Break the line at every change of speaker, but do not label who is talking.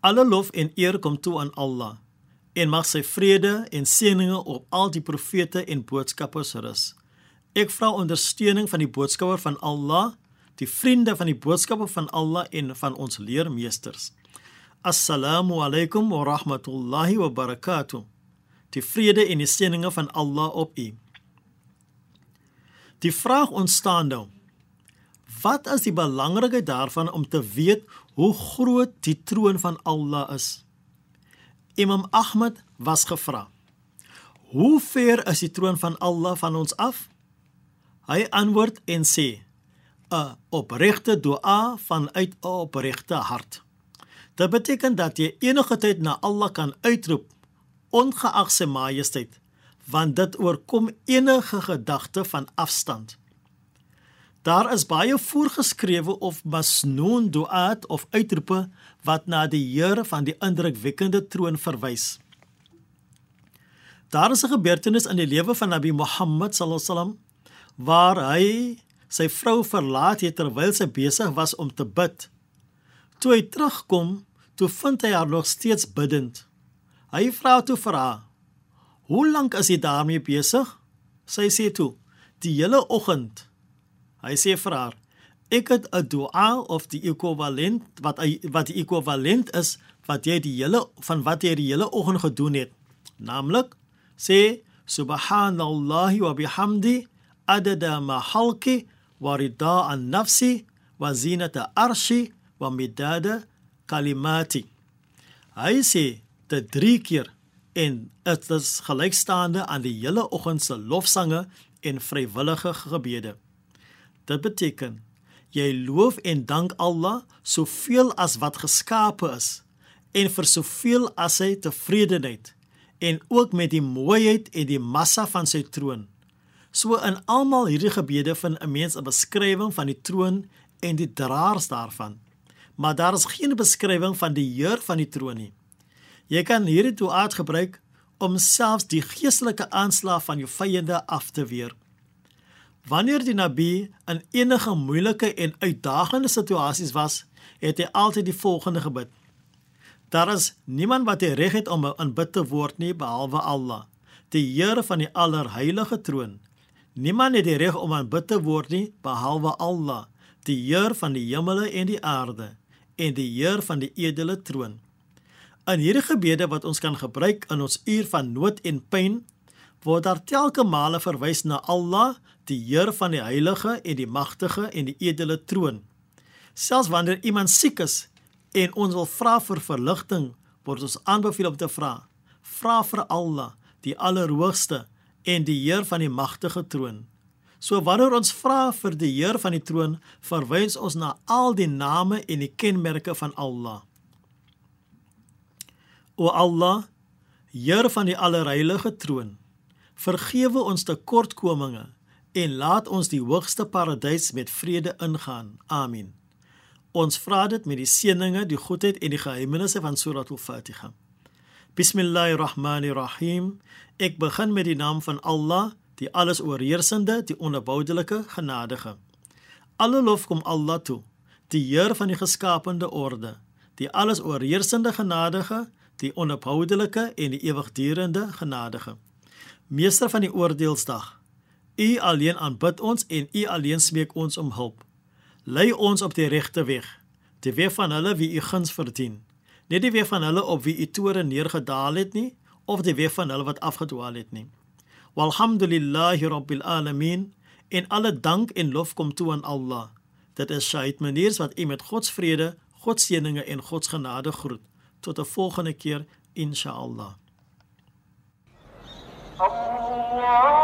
Alle lof en eer kom toe aan Allah. En mag sy vrede en seëninge op al die profete en boodskappers rus. Ek vra ondersteuning van die boodskapper van Allah, die vriende van die boodskapper van Allah en van ons leermeesters. Assalamu alaykum wa rahmatullahi wa barakatuh die vrede en die seëninge van Allah op u. Die vraag ontstaan nou: Wat is die belangrikheid daarvan om te weet hoe groot die troon van Allah is? Imam Ahmad was gevra: Hoe ver is die troon van Allah van ons af? Hy antwoord en sê: 'n opregte dua vanuit 'n opregte hart. Dit beteken dat jy enige tyd na Allah kan uitroep ongeag sy majesteit want dit oorkom enige gedagte van afstand. Daar is baie voorgeskrewe of masnoon duaat of uitroepe wat na die Here van die indrukwekkende troon verwys. Daar is 'n gebeurtenis in die lewe van Nabi Muhammad sallallahu alaihi wasallam waar hy sy vrou verlaat het terwyl sy besig was om te bid. Toe hy terugkom, toe vind hy haar nog steeds bidend. Hy vra toe vir haar: "Hoe lank is jy daarmee besig?" Sy sê toe: "Die hele oggend." Hy sê vir haar: "Ek het 'n dua of die ekwivalent wat wat die ekwivalent is wat jy die hele van wat jy die hele oggend gedoen het. Naamlik sê subhanallahi wa bihamdi adada ma halqi wa rida an nafsi wa zinata arshi wa midada kalimati. Hy sê dit 3 keer en dit is gelykstaande aan die hele oggend se lofsange en vrywillige gebede. Dit beteken jy loof en dank Allah soveel as wat geskape is en vir soveel as hy tevredenheid en ook met die mooiheid en die massa van sy troon. So in almal hierdie gebede vind 'n mens 'n beskrywing van die troon en die draers daarvan. Maar daar is geen beskrywing van die heer van die troon nie. Jy kan hierdie duaat gebruik om selfs die geestelike aanslag van jou vyande af te weer. Wanneer die Nabi in enige moeilike en uitdagende situasies was, het hy altyd die volgende gebid: Daar is niemand wat die reg het om aanbid te word nie behalwe Allah, die Here van die allerheilige troon. Niemand het die reg om aanbid te word nie behalwe Allah, die Heer van die hemele en die aarde en die Heer van die edele troon. In hierdie gebede wat ons kan gebruik in ons uur van nood en pyn, word daar telke male verwys na Allah, die Heer van die heilige en die magtige en die edele troon. Selfs wanneer iemand siek is en ons wil vra vir verligting, word ons aanbeveel om te vra: Vra vir Allah, die Allerhoogste en die Heer van die magtige troon. So wanneer ons vra vir die Heer van die troon, verwys ons na al die name en die kenmerke van Allah. O Allah, Heer van die Allerheilige troon, vergewe ons tekortkominge en laat ons die hoogste paradys met vrede ingaan. Amen. Ons vra dit met die seëninge, die goedheid en die geheimenisse van Surah Al-Fatiha. Bismillahirrahmanirrahim. Ek begin met die naam van Allah, die alles oorheersende, die onverboudelike, genadige. Alle lof kom Allah toe, die Heer van die geskapende orde, die alles oorheersende genadige, die onophoudelike en die ewigdurende genadige. Meester van die oordeelsdag. U alleen aanbid ons en u alleen smeek ons om hulp. Lei ons op die regte weg, die weg van hulle wie u guns verdien. Nie die weg van hulle op wie u toore neergedaal het nie, of die weg van hulle wat afgedwaal het nie. Walhamdulillahi rabbil alamin. En alle dank en lof kom toe aan Allah. Dit is Shaid Meneers wat u met God se vrede, God se seëninge en God se genade groet. Tot 'n volgende keer, inshallah.
الله